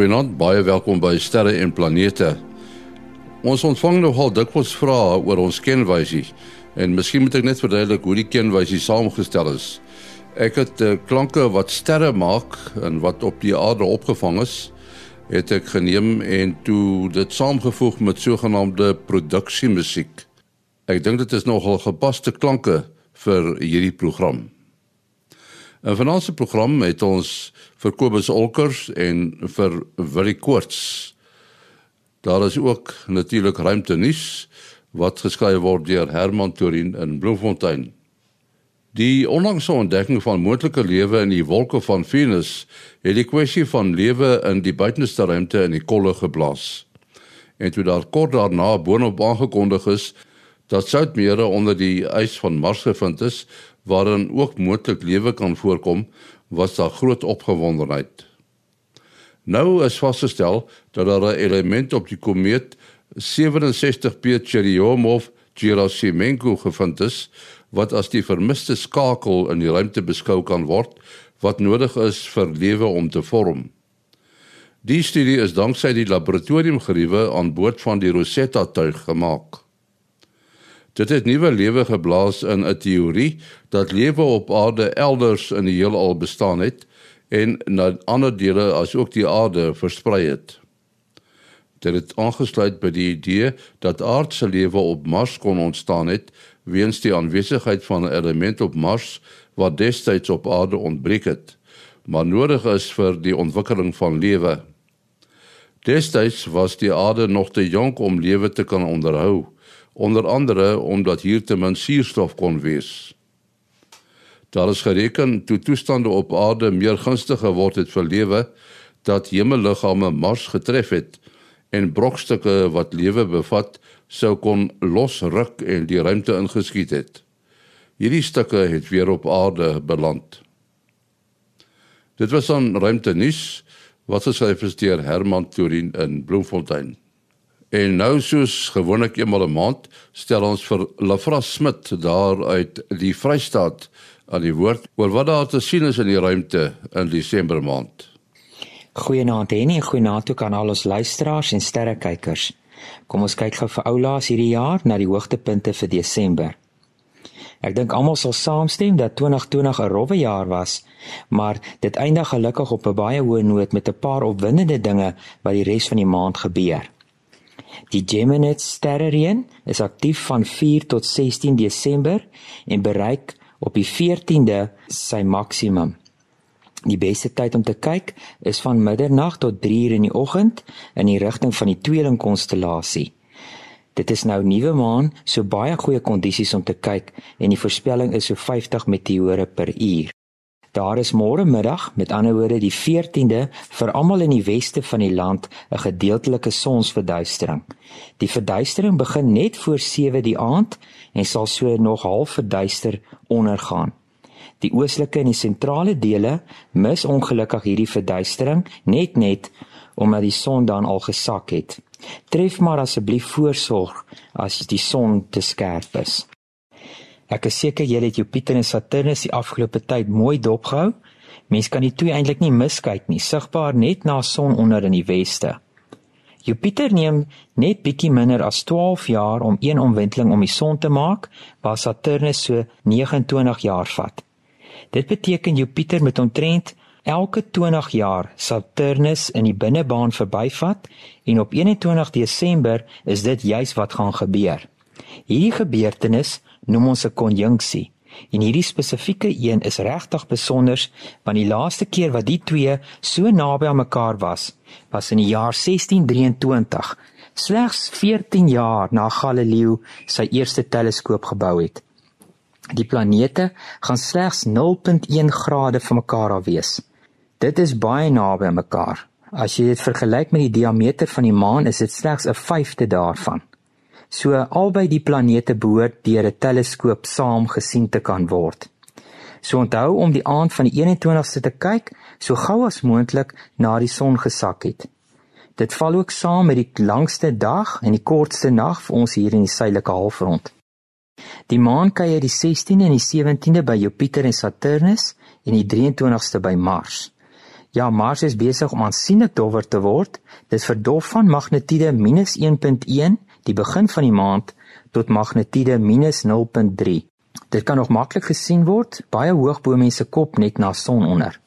Goeienaand, baie welkom by Sterre en Planete. Ons ontvang nogal dikwels vrae oor ons kenwysie en miskien moet ek net verduidelik hoe die kenwysie saamgestel is. Ek het uh, klanke wat sterre maak en wat op die aarde opgevang is, het ek geneem en toe dit saamgevoeg met sogenaamde produksiemusiek. Ek dink dit is nogal gepaste klanke vir hierdie program. In vanaand se program het ons vir Kobus Olkers en vir Willie Koorts. Daar is ook natuurlik ruimte nuus wat geskryf word deur Herman Torin in Bloemfontein. Die onlangse ontdekking van moontlike lewe in die wolke van Venus het die kwessie van lewe in die buitenste ruimte in die kolle geblaas. En toe daar kort daarna boonop aangekondig is dat soutmere onder die ys van Mars gevind is, waarin ook moontlik lewe kan voorkom, was daar groot opgewondenheid. Nou is vasgestel dat daar 'n element op die komeet 67P Churyumov-Gerasimenko gevind is wat as die vermiste skakel in die ruimte beskou kan word wat nodig is vir lewe om te vorm. Die studie is danksy die laboratoriumgeriewe aan boord van die Rosetta-tuig gemaak. Dit het nuwe lewe geblaas in 'n teorie dat lewe op aarde elders in die heelal bestaan het en na ander dele as ook die aarde versprei het. Dit het aangesluit by die idee dat aardse lewe op Mars kon ontstaan het weens die aanwesigheid van 'n element op Mars wat destyds op aarde ontbreek het, maar nodig is vir die ontwikkeling van lewe. Destyds was die aarde nog te jonk om lewe te kan onderhou onder andere omdat hier te min suurstof kon wees. Daar is gereken toe toestande op aarde meer gunstig geword het vir lewe dat hemelliggame Mars getref het en brokstukke wat lewe bevat sou kon losruk en die ruimte ingeskiet het. Hierdie stukke het weer op aarde beland. Dit was 'n ruimtenis wat geskryf is deur Herman Turin in Bloemfontein. En nou soos gewoonlik eenmal 'n maand stel ons vir Lafra Smit daar uit die Vrystaat aan die woord oor wat daar te sien is in die ruimte in Desember maand. Goeienaand Henny en goeienaand ook aan al ons luisteraars en sterrekykers. Kom ons kyk gou vir oulaas hierdie jaar na die hoogtepunte vir Desember. Ek dink almal sal saamstem dat 2020 'n rowwe jaar was, maar dit eindig gelukkig op 'n baie hoë noot met 'n paar opwindende dinge wat die res van die maand gebeur. Die Gemini sterrereën is aktief van 4 tot 16 Desember en bereik op die 14de sy maksimum. Die beste tyd om te kyk is van middernag tot 3 uur in die oggend in die rigting van die tweelingkonstellasie. Dit is nou nuwe maan, so baie goeie kondisies om te kyk en die voorspelling is so 50 meteore per uur. Daar is môre middag, met ander woorde die 14de, vir almal in die weste van die land 'n gedeeltelike sonsverduistering. Die verduistering begin net voor 7 die aand en sal so nog half verduister ondergaan. Die oostelike en die sentrale dele mis ongelukkig hierdie verduistering net net omdat die son dan al gesak het. Tref maar asseblief voorsorg as die son te skerp is. Ek is seker julle het Jupiter en Saturnus die afgelope tyd mooi dopgehou. Mens kan die twee eintlik nie miskyk nie, sigbaar net na son onder in die weste. Jupiter neem net bietjie minder as 12 jaar om een omwenteling om die son te maak, waar Saturnus so 29 jaar vat. Dit beteken Jupiter met omtrent elke 20 jaar Saturnus in die binnebaan verbyvat en op 21 Desember is dit juis wat gaan gebeur. Hierdie gebeurtenis noem ons 'n konjunksie. En hierdie spesifieke een is regtig besonder want die laaste keer wat die twee so naby aan mekaar was, was in die jaar 1623, slegs 14 jaar na Galileo sy eerste teleskoop gebou het. Die planete gaan slegs 0.1 grade van mekaar af wees. Dit is baie naby aan mekaar. As jy dit vergelyk met die diameter van die maan, is dit slegs 'n vyfde daarvan. So albei die planete behoort deur 'n teleskoop saam gesien te kan word. So onthou om die aand van die 21ste te kyk so gou as moontlik na die son gesak het. Dit val ook saam met die langste dag en die kortste nag vir ons hier in die suidelike halfrond. Die maan kuier die 16de en die 17de by Jupiter en Saturnus en die 23ste by Mars. Ja, Mars is besig om aansienlik dowwer te word. Dit verdof van magnitude -1.1 die begin van die maand tot magnitude -0.3. Dit kan nog maklik gesien word baie hoog bo mense kop net na son onder.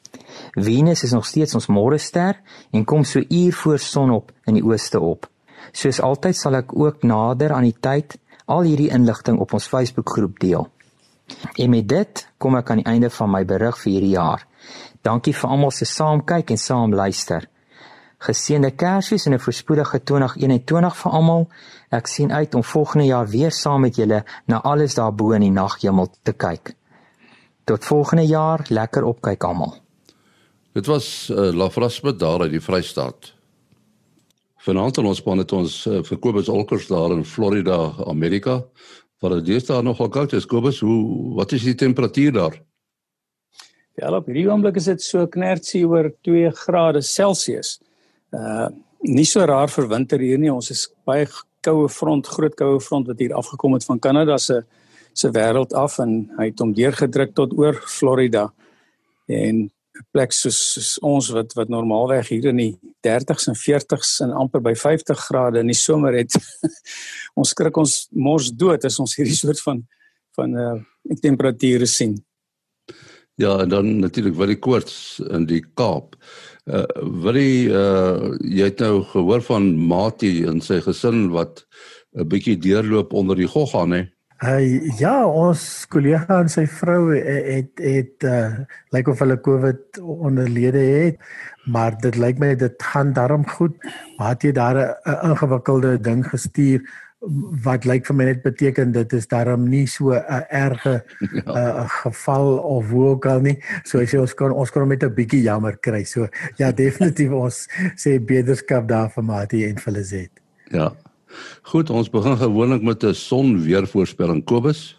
Venus is nog steeds ons môrester en kom so uur voor sonop in die ooste op. Soos altyd sal ek ook nader aan die tyd al hierdie inligting op ons Facebookgroep deel. En met dit kom ek aan die einde van my berig vir hierdie jaar. Dankie vir almal se saamkyk en saam luister. Geseënde Kersfees en 'n voorspoedige 2021 vir almal. Ek sien uit om volgende jaar weer saam met julle na alles daarbo in die naghemel te kyk. Tot volgende jaar, lekker opkyk almal. Dit was uh, Lafrasmet daar uit die Vrystaat. Vanaand ons span het ons uh, vir Kobus Olkers daar in Florida, Amerika. Waar dit daar nogal koud is. Kobus, hoe wat is die temperatuur daar? Ja, op hierdie oomblik is dit so knertsie oor 2 grade Celsius. Uh nie so raar vir winter hier nie. Ons is baie koue front, groot koue front wat hier afgekom het van Kanada se se wêreld af en hy het hom deurgedruk tot oor Florida. En 'n plek soos, soos ons wat wat normaalweg hier in die 30s en 40s en amper by 50 grade in die somer het. ons skrik ons mors dood as ons hierdie soort van van uh temperature sien. Ja, en dan natuurlik wat die koorts in die Kaap. Uh wil jy uh jy het nou gehoor van Mati en sy gesin wat 'n bietjie deurloop onder die gogga, hè? Uh ja, ons kollega en sy vrou het het, het uh lyk of hulle COVID onderlede het, maar dit lyk my dit gaan darm goed. Mati het daar 'n ingewikkelde ding gestuur wat lyk vir my net beteken dit is daarom nie so 'n erge ja. uh, geval of hoe ook al nie. So as jy ons kan ons kan met 'n bietjie jammer kry. So ja, definitief ons sê beterskap daar vir Mati en vir Lizet. Ja. Goed, ons begin gewoonlik met 'n sonweervoorspelling Kobus.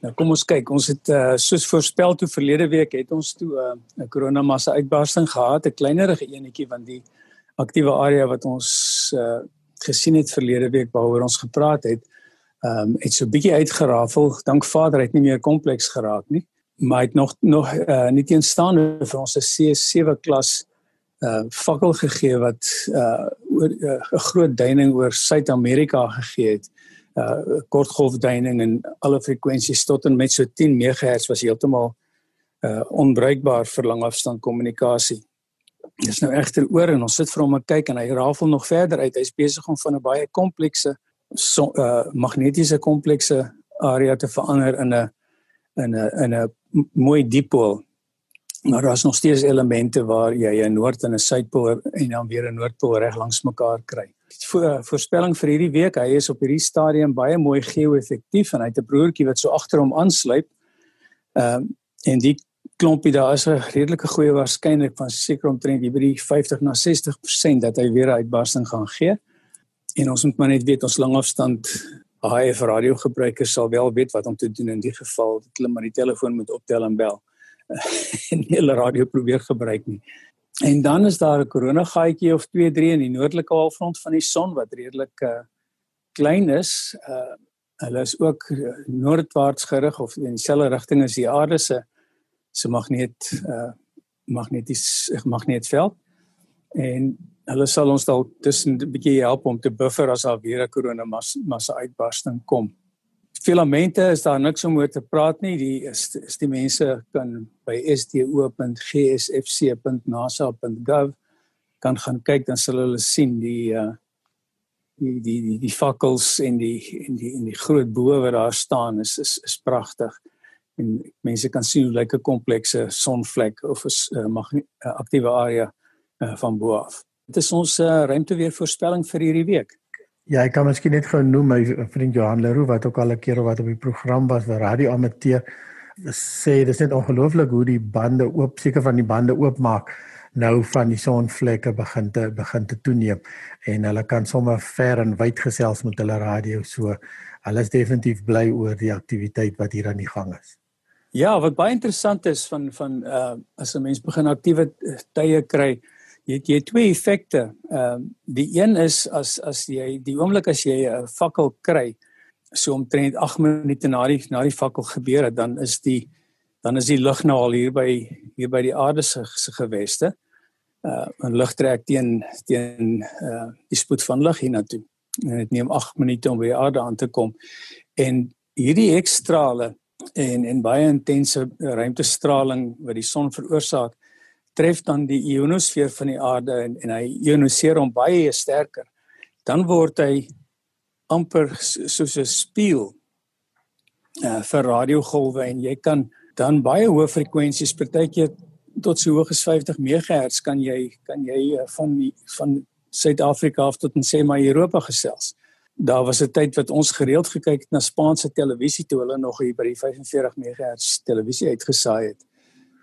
Nou kom ons kyk, ons het uh, soos voorspel toe verlede week het ons toe uh, 'n koronamassa uitbarsting gehad, 'n kleinerige enetjie want die aktiewe area wat ons uh, gesien het verlede week waaroor ons gepraat het, ehm um, het so 'n bietjie uitgerafel. Dank Vader het nie meer kompleks geraak nie, maar het nog nog uh, nie teenstaande vir ons 'n C7 klas uh fakkel gegee wat uh oor 'n uh, groot duining oor Suid-Amerika gegee het. Uh kortgolfduining en alle frekwensies tot en met so 10 MHz was heeltemal uh onbruikbaar vir langafstand kommunikasie. Dis nou egter oor en ons sit vir hom en kyk en hy rafel nog verder uit. Hy's besig om van 'n baie komplekse so, uh magnetiese komplekse area te verander in 'n in 'n in 'n mooi dipool. Maar daar's nog steeds elemente waar jy 'n noord en 'n suidpool en dan weer 'n noordpool reg langs mekaar kry. Voor voorspelling vir hierdie week, hy is op hierdie stadium baie mooi geo-effektief en hy het 'n broertjie wat so agter hom aansluit. Ehm um, en die klompie daar is 'n redelike goeie waarskynlik van seker omtrent hier by die 50 na 60% dat hy weer 'n uitbarsting gaan gee. En ons moet maar net weet ons langafstand HF radio gebruikers sal wel weet wat om te doen in die geval dat hulle maar die telefoon moet optel en bel en nie hulle radio probeer gebruik nie. En dan is daar 'n korona gaatjie of 2 3 in die noordelike halfrond van die son wat redelik uh, klein is. Uh, hulle is ook noordwaarts gerig of in dieselfde rigting as die aarde se se magneet uh magneties magneetveld en hulle sal ons dalk tussen 'n bietjie help om te buffer as daar weer 'n korona massa uitbarsting kom. Filamente is daar niks om oor te praat nie. Die is, is die mense kan by sto.gsfc.nasa.gov kan gaan kyk dan sal hulle sien die uh die die die, die fakkels en die en die en die groot boë wat daar staan is is is pragtig en mense kan sien hoe lyk 'n komplekse sonvlek of 'n uh, uh, aktiewe area uh, van bo af. Dit is ons uh, ruimteweer voorspelling vir hierdie week. Ja, ek kan miskien net gou noem my vriend Johan Leroux wat ook al 'n keer wat op die program was vir radio amateur sê dis net ongelooflik hoe die bande oop seker van die bande oopmaak nou van die sonvlekke begin te begin te toeneem en hulle kan sommer ver en wyd gesels met hulle radio so hulle is definitief bly oor die aktiwiteit wat hier aan die gang is. Ja, wat baie interessant is van van uh as 'n mens begin aktiewe tye kry, jy het jy twee effekte. Ehm uh, die een is as as jy die oomblik as jy 'n fakkel kry, so omtrent 8 minute na die na die fakkel gebeur het, dan is die dan is die lig nou al hier by hier by die aarde se se geweste. uh 'n lig trek teen teen uh die spoed van lig hiernatoe. En dit neem 8 minute om by die aarde aan te kom. En hierdie ekstrale en en baie intense ruimtestraling wat die son veroorsaak, tref dan die ionosfeer van die aarde en en hy ioniseer hom baie sterker. Dan word hy amper soos 'n spieël uh vir radiogolwe en jy kan dan baie hoë frekwensies partykeer tot so hoog as 50 MHz kan jy kan jy uh, van die, van Suid-Afrika af tot en sê maar Europa gesels. Daar was 'n tyd wat ons gereeld gekyk het na Spaanse televisie toe hulle nog hier by die 45 MHz televisie uitgesaai het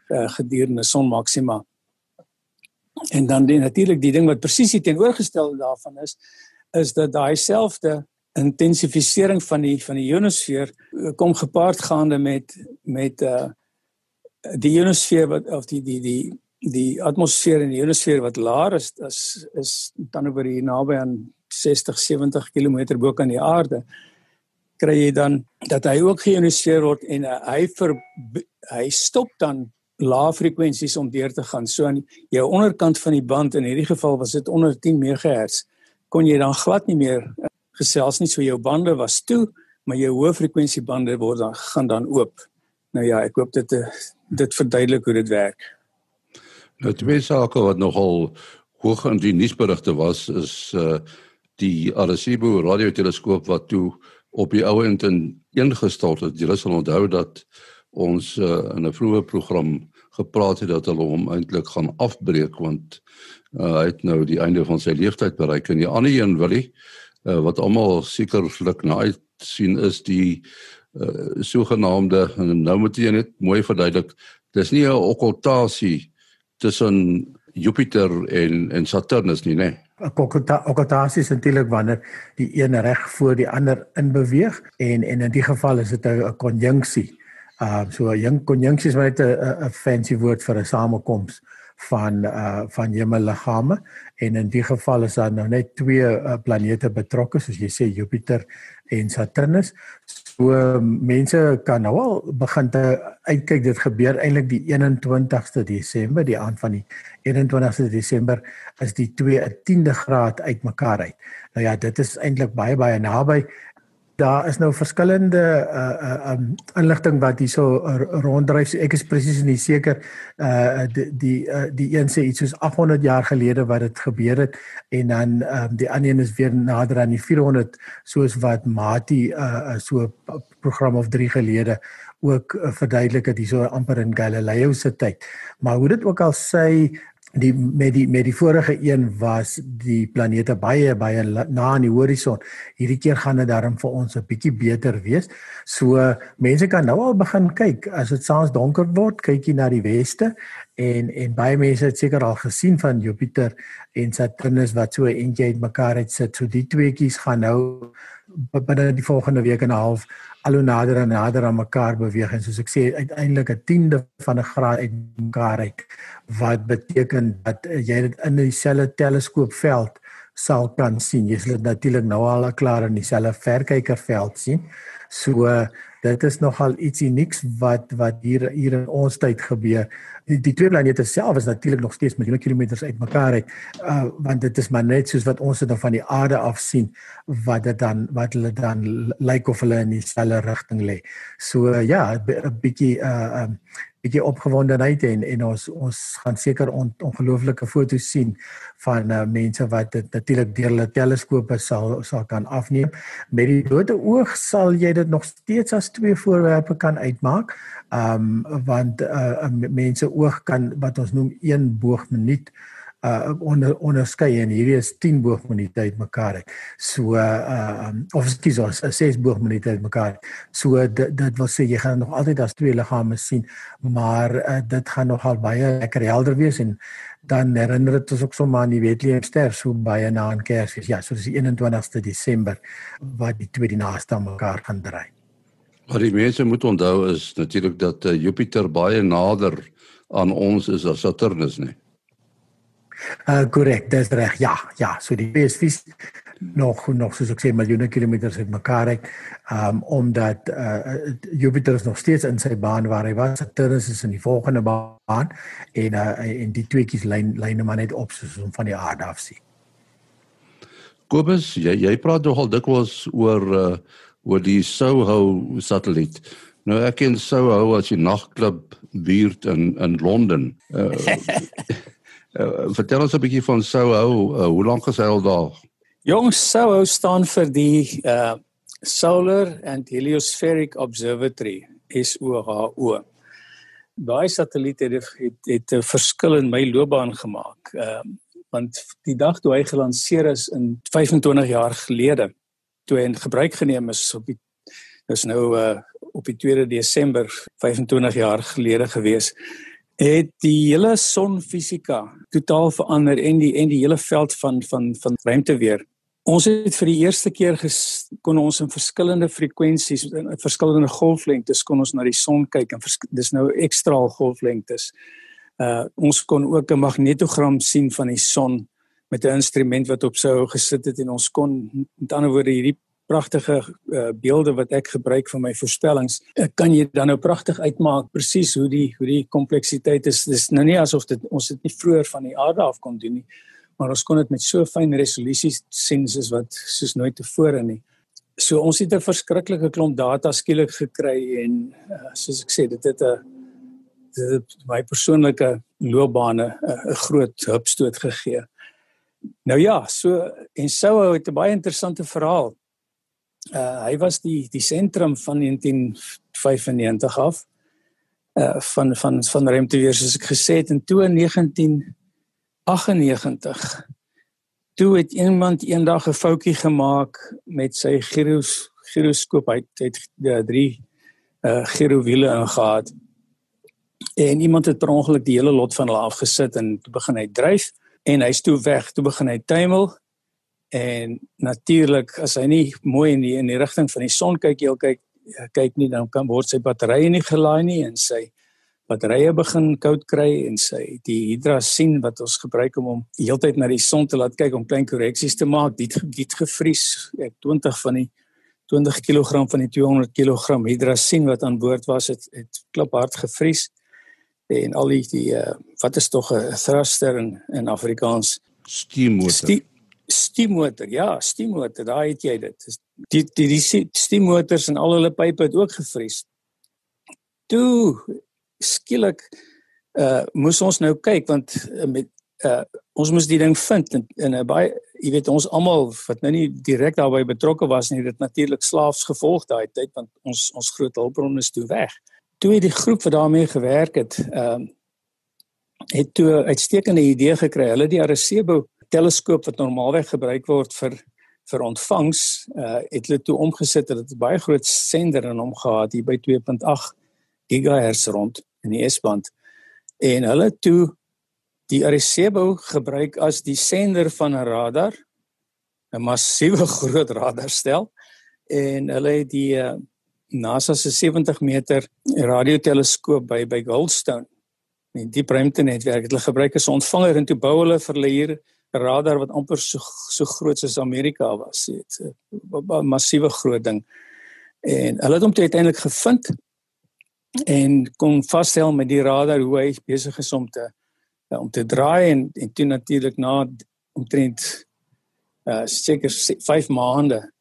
uh, gedurende son maxima. En dan die natuurlik die ding wat presies teenoorgestelde daarvan is is dat daai selfde intensifisering van die van die ionosfeer eh, kom gepaard gaande met met uh die ionosfeer wat of die die die die atmosfeer en die ionosfeer wat laer is is is dan oor hier naby aan 60 70 km bo kan die aarde kry jy dan dat hy ook geïoniseer word en uh, hy ver, hy stop dan lae frekwensies om deur te gaan. So aan jou onderkant van die band in hierdie geval was dit onder 10 MHz kon jy dan glad nie meer gesels nie. So jou bande was toe maar jou hoë frekwensie bande word dan gaan dan oop. Nou ja ek hoop dit dit verduidelik hoe dit werk. Nou twee sake wat nogal hoog in die nuusberigte was is uh die Arecibo radioteleskoop wat toe op die ou end in ingestort het. Jy sal onthou dat ons uh, in 'n vroeë program gepraat het dat hulle hom eintlik gaan afbreek want uh, hy het nou die einde van sy lewensyd bereik. En die ander een wil hy uh, wat almal sekerlik na uitsien is die uh, sogenaamde nou moet jy net mooi verduidelik dis nie 'n okkultasie tussen Jupiter en en Saturnus nie nê 'n okkultasie is natuurlik wanneer die een reg voor die ander in beweeg en en in die geval is dit 'n konjunksie. Uh so 'n konjunksie is net 'n fancy woord vir 'n samekoms van uh van hemelliggame en in die geval is daar nou net twee uh, planete betrokke soos jy sê Jupiter en Saturnus. So uh, mense kan nou al begin te uitkyk dit gebeur eintlik die 21ste Desember, die aand van die 21ste Desember is die twee 'n 10de graad uitmekaar uit. Nou ja, dit is eintlik baie baie naby daar is nou verskillende uh uh um inligting wat hierso ronddryf. Ek is presies nie seker uh die die uh, die een sê iets soos 800 jaar gelede wat dit gebeur het en dan um die ander een is weer nader aan die 400 soos wat Mati uh so program of 3 gelede ook uh, verduidelik het hierso amper in Galileo se tyd. Maar hoe dit ook al sê die met die met die vorige een was die planete baie baie na aan die horison. Hierdie keer gaan dit darm vir ons 'n bietjie beter wees. So mense kan nou al begin kyk as dit saans donker word, kyk jy na die weste en en baie mense het seker al gesien van Jupiter en Saturnus wat so eentjie uitmekaar uit sit. So die tweeetjies gaan nou binne die volgende week en 'n half al hoe nader en nader aan mekaar beweeg en soos ek sê uiteindelik 'n tiende van 'n graad uit mekaar uit wat beteken dat jy dit in dieselfde teleskoopveld sal kan sien. Jy sal dit natuurlik nou al klaar in dieselfde verkykerveld sien. So dit is nogal iets unieks wat wat hier hier in ons tyd gebeur. Die, die twee planete self is natuurlik nog steeds miljoene kilometers uitmekaar uit. Uh want dit is maar net soos wat ons dit dan van die aarde af sien wat dit dan wat hulle dan lyk of hulle in dieselfde rigting lê. So uh, ja, 'n bietjie uh um bietjie opgewondenheid en en ons ons gaan seker on, ongelooflike foto's sien van uh, mense wat dit natuurlik deur hulle teleskope sal sal kan afneem. Met die blote oog sal jy dit nog steeds as twee voorwerpe kan uitmaak. Ehm um, want uh, mense oog kan wat ons noem 1 boogminuut uh onder onderskei en hierdie is 10 boogminute uitmekaar uit. So uh um, of skus ons 6 boogminute uitmekaar. So dit dit wil sê jy gaan nog altyd as twee liggame sien, maar uh, dit gaan nogal baie lekker helder wees en dan herinner dit ons ook sommer aan die Wetleenster so baie na aan Kersfees. Ja, so dis die 21ste Desember wat die twee die naaste aan mekaar gaan draai. Wat die mense moet onthou is natuurlik dat uh, Jupiter baie nader aan ons is as Saturnus, nee. Uh korrek, dis reg. Ja, ja, so die PSV nog nog soos ek sê miljoene kilometers uitmekaar uit um omdat uh, Jupiter is nog steeds in sy baan waar hy was Saturnus is in die volgende baan en uh, en die tweeetjies lyn lyne maar net op soos om van die aarde af sien. Kobus, jy jy praat nogal dikwels oor uh, oor die Soho satelliet. Nou ek ken Soho as die nagklub buurt in in Londen. Uh, uh, vertel ons 'n bietjie van Soho. Uh, hoe lank is hy al daar? Jong SOHO staan vir die uh Solar and Heliospheric Observatory SOHO. Daai satelliet het het 'n verskil in my loopbaan gemaak. Ehm uh, want die dag toe hy gelanseer is in 25 jaar gelede toe hy in gebruik geneem is op die is nou uh op die 2de Desember 25 jaar gelede gewees het die hele sonfisika totaal verander en die en die hele veld van van van ruimteweer Ons het vir die eerste keer ges, kon ons in verskillende frekwensies in verskillende golflengtes kon ons na die son kyk en dis nou ekstra golflengtes. Uh ons kon ook 'n magnetogram sien van die son met 'n instrument wat op sou gesit het en ons kon met ander woorde hierdie pragtige uh, beelde wat ek gebruik vir my voorspellings uh, kan jy dan nou pragtig uitmaak presies hoe die hoe die kompleksiteit is dis nou nie asof dit ons dit nie vroeër van die aarde af kon doen nie maar ons kon dit met so fyn resolusie sien soos wat soos nooit tevore nie. So ons het 'n verskriklike klomp data skielik gekry en uh, soos ek sê dit het 'n dit het my persoonlike loopbane 'n groot hupstoot gegee. Nou ja, so en sou het 'n baie interessante verhaal. Uh hy was die die sentrum van 1995 af uh van van van ruimteweer soos ek gesê het en toe in 19 98 toe het iemand eendag 'n foutjie gemaak met sy gyros gyroskoop hy het ja, drie uh gyrowiele ingehaat. En iemand het per ongeluk die hele lot van hulle afgesit en toe begin hy dryf en hy's toe weg. Toe begin hy tuimel en natuurlik as hy nie mooi in die in die rigting van die son kyk jy kyk kyk nie dan kan word sy batterye nie gelaai nie en sy batterye begin koud kry en sy die hidrasien wat ons gebruik om hom heeltyd na die son te laat kyk om klein korreksies te maak, dit dit gevries. Ek 20 van die 20 kg van die 200 kg hidrasien wat aan boord was, het het klop hard gevries. En al die, die uh, wat is tog 'n thruster in in Afrikaans steammotor. Steammotor, ja, steammotor, daai het jy dit. Die die die steammotors en al hulle pype het ook gevries. Toe skielik uh moes ons nou kyk want uh, met uh ons moes die ding vind in, in 'n baie jy weet ons almal wat nou nie direk daarbey betrokke was nie dit natuurlik slaafs gevolg daai tyd want ons ons groot hulpbronne is toe weg. Toe het die groep wat daarmee gewerk het ehm uh, het toe 'n uitstekende idee gekry. Hulle die Arecibo teleskoop wat normaalweg gebruik word vir vir ontvangs uh het hulle toe omgesit dat dit baie groot sender in hom gehad hier by 2.8 gigahertz rond in die S-band. En hulle toe die Arecibo gebruik as die sender van 'n radar, 'n massiewe groot radarstel en hulle het die uh, NASA se 70 meter radioteleskoop by by Goldstone in die ruimtenetwerk het hulle gebruik as ontvanger en toe bou hulle vir hulle hier 'n radar wat amper so so groot soos Amerika was, dit 'n massiewe groot ding. En hulle het hom toe uiteindelik gevind en kon vasstel met die radar hoe hy besig is om te uh, om te draai en en toe natuurlik na omtrent uh seker 5 maande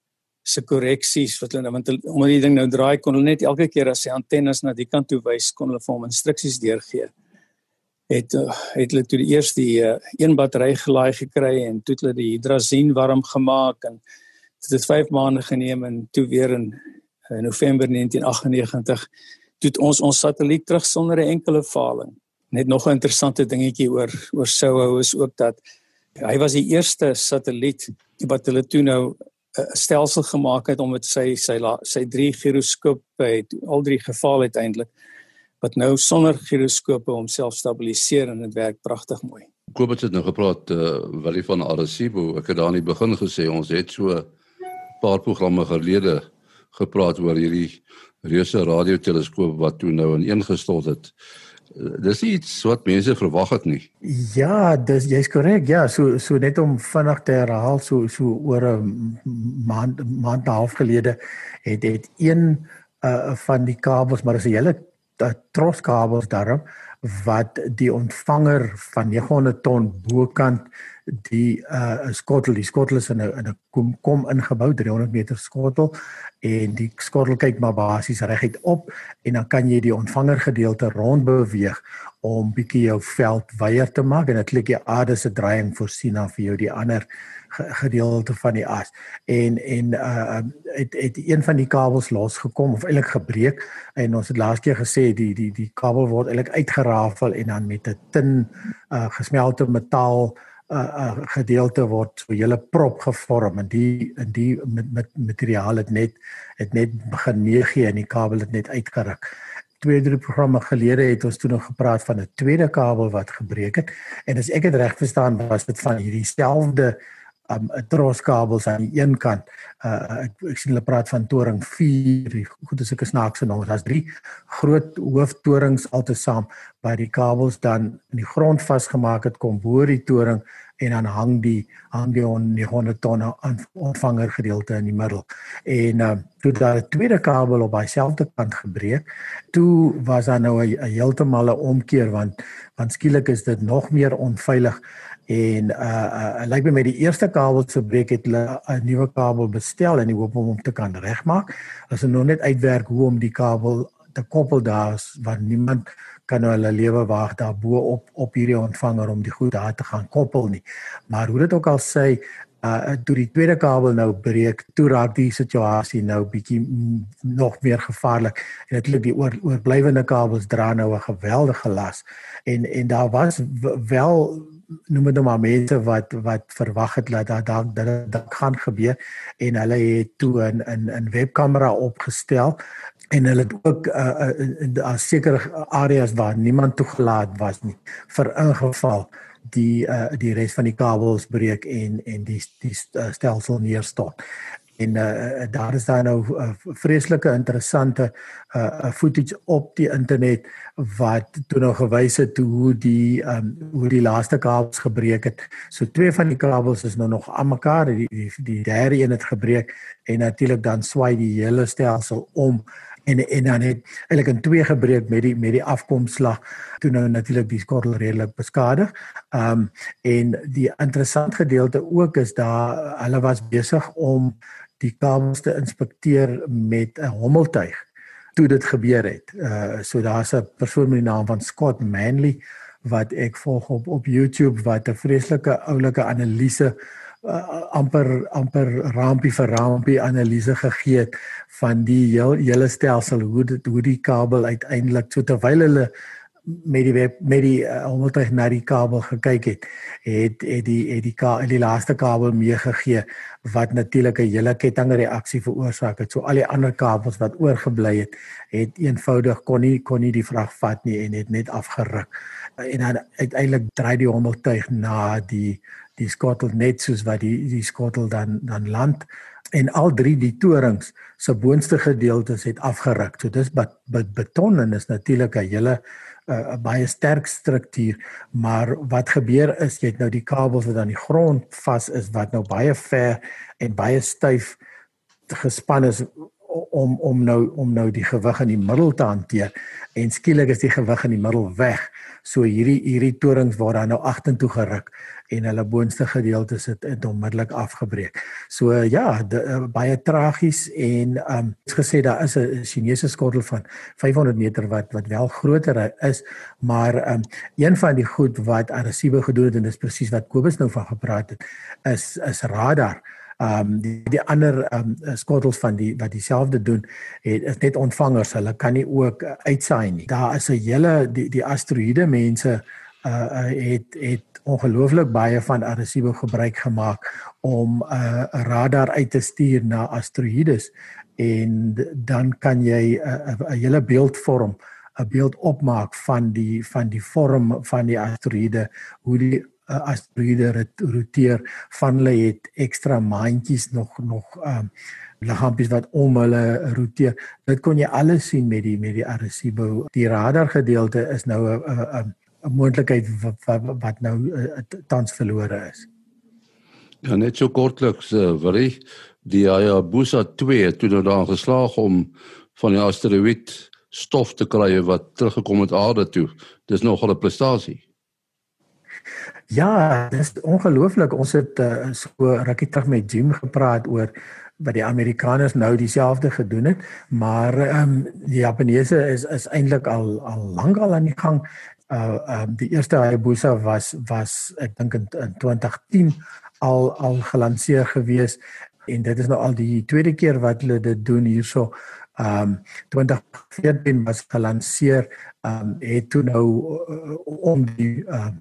se korreksies wat hulle want hulle, omdat die ding nou draai kon hulle net elke keer as sy antennes na die kant toe wys kon hulle vir hom instruksies deurgee uh, het hulle toe die eerste die uh, een battery gelaai gekry en toe hulle die hydrazine warm gemaak en dit het 5 maande geneem en toe weer in uh, November 1998 toe ons ons satelliet terug sonder 'n enkele faling. Net nog 'n interessante dingetjie oor oor Soho is ook dat hy was die eerste satelliet wat hulle toe nou 'n stelsel gemaak het om met sy sy sy drie giroskope het al drie geval uiteindelik wat nou sonder giroskope homself stabiliseer en dit werk pragtig mooi. Kobus het nou gepraat uh, eh, wel van Arecibo. Ek het daar aan die begin gesê ons het so 'n paar programme gelede gepraat oor hierdie reuse radioteleskoop wat toe nou ineengestort het. dis iets wat mense verwag het nie. Ja, dis jy's korrek. Ja, so so net om vinnig te herhaal, so so oor 'n maand maand en 'n half gelede het het een uh van die kabels, maar dis 'n hele uh, troskabels daarop wat die ontvanger van 900 ton bokant die uh skottel die skottel is in 'n in 'n kom kom ingebou 300 meter skottel en die skottel kyk maar basies reguit op en dan kan jy die ontvanger gedeelte rond beweeg om bietjie jou veld wyer te maak en dit klink die aarde se draaiing voorsien dan vir jou die ander gedeelte van die as en en uh het het een van die kabels losgekom of eintlik gebreek en ons het laas keer gesê die die die kabel word eintlik uitgerafel en dan met 'n tin uh gesmelte metaal uh, uh gedeelte word so hele prop gevorm en die in die met, met materiaal het net het net begin meegee en die kabel het net uitgeruk. Twee drie programme gelede het ons toe nog gepraat van 'n tweede kabel wat gebreek het en as ek dit reg verstaan was dit van hierdie selfde um troskabels aan die een kant. Uh ek, ek sien hulle praat van toring 4. Goed as ek is snaakse nommer. Daar's drie groot hooftorings altesaam waar die kabels dan in die grond vasgemaak het kom bo die toring en dan hang die hang die 100 ton ontvanger gedeelte in die middel. En uh toe daar 'n tweede kabel op dieselfde kant gebreek, toe was daar nou 'n heeltemal 'n omkeer want want skielik is dit nog meer onveilig en uh uh lyk my met die eerste kabel se breek het hulle 'n nuwe kabel bestel in die hoop om hom te kan regmaak. As hulle nog net uitwerk hoe om die kabel te koppel daar waar niemand kan nou hulle lewe waag daar bo op op hierdie ontvanger om die goed daar te gaan koppel nie. Maar hoe dit ook al sê uh toe die tweede kabel nou breek, toe raak die situasie nou bietjie nog meer gevaarlik. En dit loop die oor oorblywende kabels dra nou 'n geweldige las. En en daar was wel noem dit nou maar mense wat wat verwag het dat dat dat dit dat gaan gebeur en hulle het toe 'n 'n 'n webkamera opgestel en hulle het ook uh, in daar sekere areas waar niemand toegelaat was nie vir ingeval die uh, die res van die kabels breek en en die die stelsel neerstort en uh, daar is daar nou uh, vreeslike interessante uh, footage op die internet wat toe nou gewys het hoe die um, hoe die laaste kabels gebreek het. So twee van die kabels is nou nog aan mekaar, die die, die derde een het gebreek en natuurlik dan swai die hele stelsel om en en dan het eintlik in twee gebreek met die met die afkomslag toe nou natuurlik die skottel redelik beskadig. Ehm um, en die interessante gedeelte ook is daar hulle was besig om die kabels te inspekteer met 'n hommeltuig toe dit gebeur het. Uh so daar's 'n persoon met die naam van Scott Manley wat ek volg op op YouTube wat 'n vreeslike oulike analise uh, amper amper rampie vir rampie analise gegee het van die heel, hele stelsel hoe dit hoe die kabel uiteindelik so terwyl hulle met die web, met die uh, omdat hy na die kabel gekyk het, het het die het die ka, die laaste kabel meegegee wat natuurlik 'n hele kettingreaksie veroorsaak het. So al die ander kabels wat oorgebly het, het eenvoudig kon nie kon nie die vrag vat nie en het net afgeruk. En dan uiteindelik draai die hommeltuig na die die skottel net soos wat die die skottel dan dan land en al drie die torings se boonste gedeeltes het afgeruk. So dis bet, bet, beton en is natuurlik 'n hele 'n baie sterk struktuur, maar wat gebeur is jy het nou die kabels wat aan die grond vas is wat nou baie ver en baie styf gespan is om om nou om nou die gewig in die middel te hanteer en skielik is die gewig in die middel weg. So hierdie hierdie torings word dan nou agtertoe geruk en hulle boonste gedeeltes het, onmiddellik afgebreek. So ja, de, uh, baie tragies en um is gesê daar is 'n Chinese skottel van 500 meter wat wat wel groter is, maar um een van die goed wat Arecibo gedoen het en dis presies wat Kobus nou van gepraat het, is is radar. Um die, die ander um skottels van die wat dieselfde doen, het is net ontvangers. Hulle kan nie ook uh, uitsaai nie. Daar is 'n hele die die asteroïde mense uh het het ongelooflik baie van Arecibo gebruik gemaak om 'n uh, radar uit te stuur na asteroïdes en dan kan jy 'n uh, hele beeld vorm 'n beeld opmaak van die van die vorm van die asteroïde hoe die uh, asteroïde roteer van hulle het ekstra maantjies nog nog um liggaampies wat om hulle roteer. Dit kon jy alles sien met die met die Arecibo. Die radar gedeelte is nou 'n 'n 'n moontlikheid wat, wat, wat nou uh, tans verlore is. Ja net so kortliks uh, wil hy die Hayabusa 2 toe nou daar geslaag om van die asteroïde stof te kry wat teruggekom het aarde toe. Dis nogal 'n prestasie. Ja, dis ongelooflik. Ons het uh, so rukkie terug met Jim gepraat oor wat die Amerikaners nou dieselfde gedoen het, maar ehm um, die Japaneese is is eintlik al al lank al aan die gang. Uh ehm um, die eerste Hayabusa was was ek dink in, in 2010 al al gelanseer gewees en dit is nou al die tweede keer wat hulle dit doen hierso. Ehm um, 2014 was gelanseer ehm um, het toe nou uh, om die ehm uh,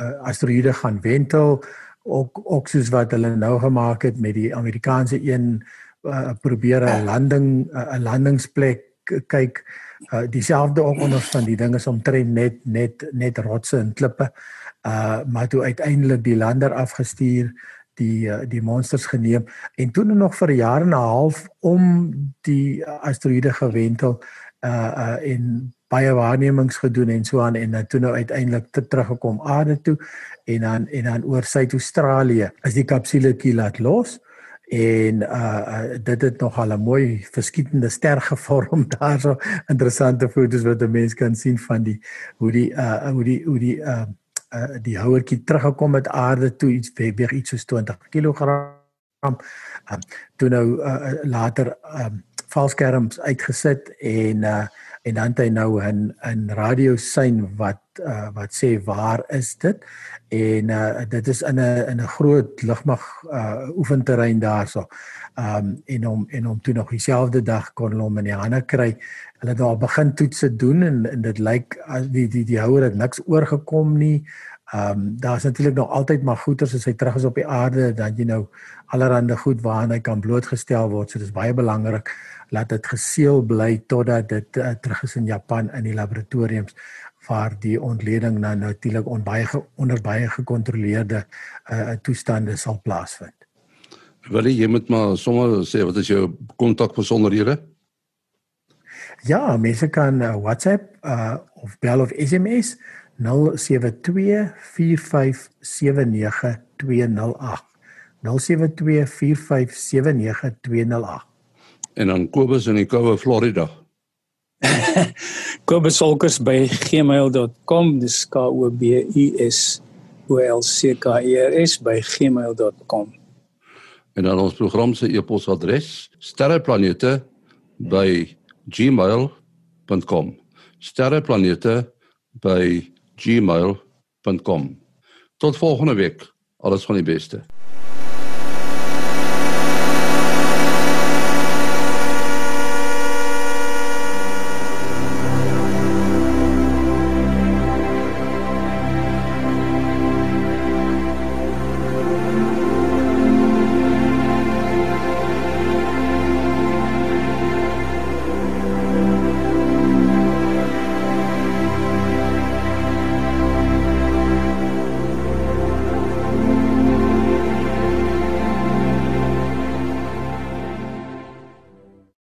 uh, asteroïde gaan wentel ook ook soos wat hulle nou gemaak het met die Amerikaanse een uh, probeer 'n landing 'n uh, landingsplek kyk. Uh, dieselfde ook onder van die dinge is omtrent net net net rotse en klippe. Uh maar toe uiteindelik die lander afgestuur die uh, die monsters geneem. En toe nog vir jaar en 'n half om die asteroïde gewentel uh uh in baie waarnemings gedoen en so aan en dan toe nou uiteindelik te teruggekom aarde toe en dan en dan oor Suid-Australië is die kapsuletjie laat los en uh, uh dit het nog al 'n mooi verskietende ster gevorm daarso interessante foto's wat 'n mens kan sien van die hoe die uh hoe die hoe die uh, uh die houertjie teruggekom het aarde toe iets weeg iets soos 20 kg um, toe nou uh, later um valskerms uitgesit en uh en dan het hy nou 'n 'n radio sein wat uh, wat sê waar is dit en uh, dit is in 'n in 'n groot lugmag uh, oefenterrein daarso. Um en om en om toe nog dieselfde dag kon hulle hom in die hande kry. Hulle het al begin toetse doen en, en dit lyk as die die die houer het niks oorgekom nie. Um daar's natuurlik nog altyd maar goeters as hy terug is op die aarde dan jy nou allerhande goed waaraan hy kan blootgestel word. So dis baie belangrik laat dit geseël bly totdat dit uh, terug is in Japan in die laboratoriums waar die ontleding nou natuurlik on baie onder baie gekontroleerde uh, toestande sal plaasvind. Wil jy moet maar sommer sê wat is jou kontak besonderhede? Ja, mense kan uh, WhatsApp uh, of bel of SMS 0724579208. 0724579208 en dan Kobus in die koue Florida. Kobus Olkers by gmail.com dis k o b u s o l c k e r s by gmail.com. En dan ons program se e-posadres sterreplanete by gmail.com. sterreplanete by gmail.com. Tot volgende week. Alles van die beste.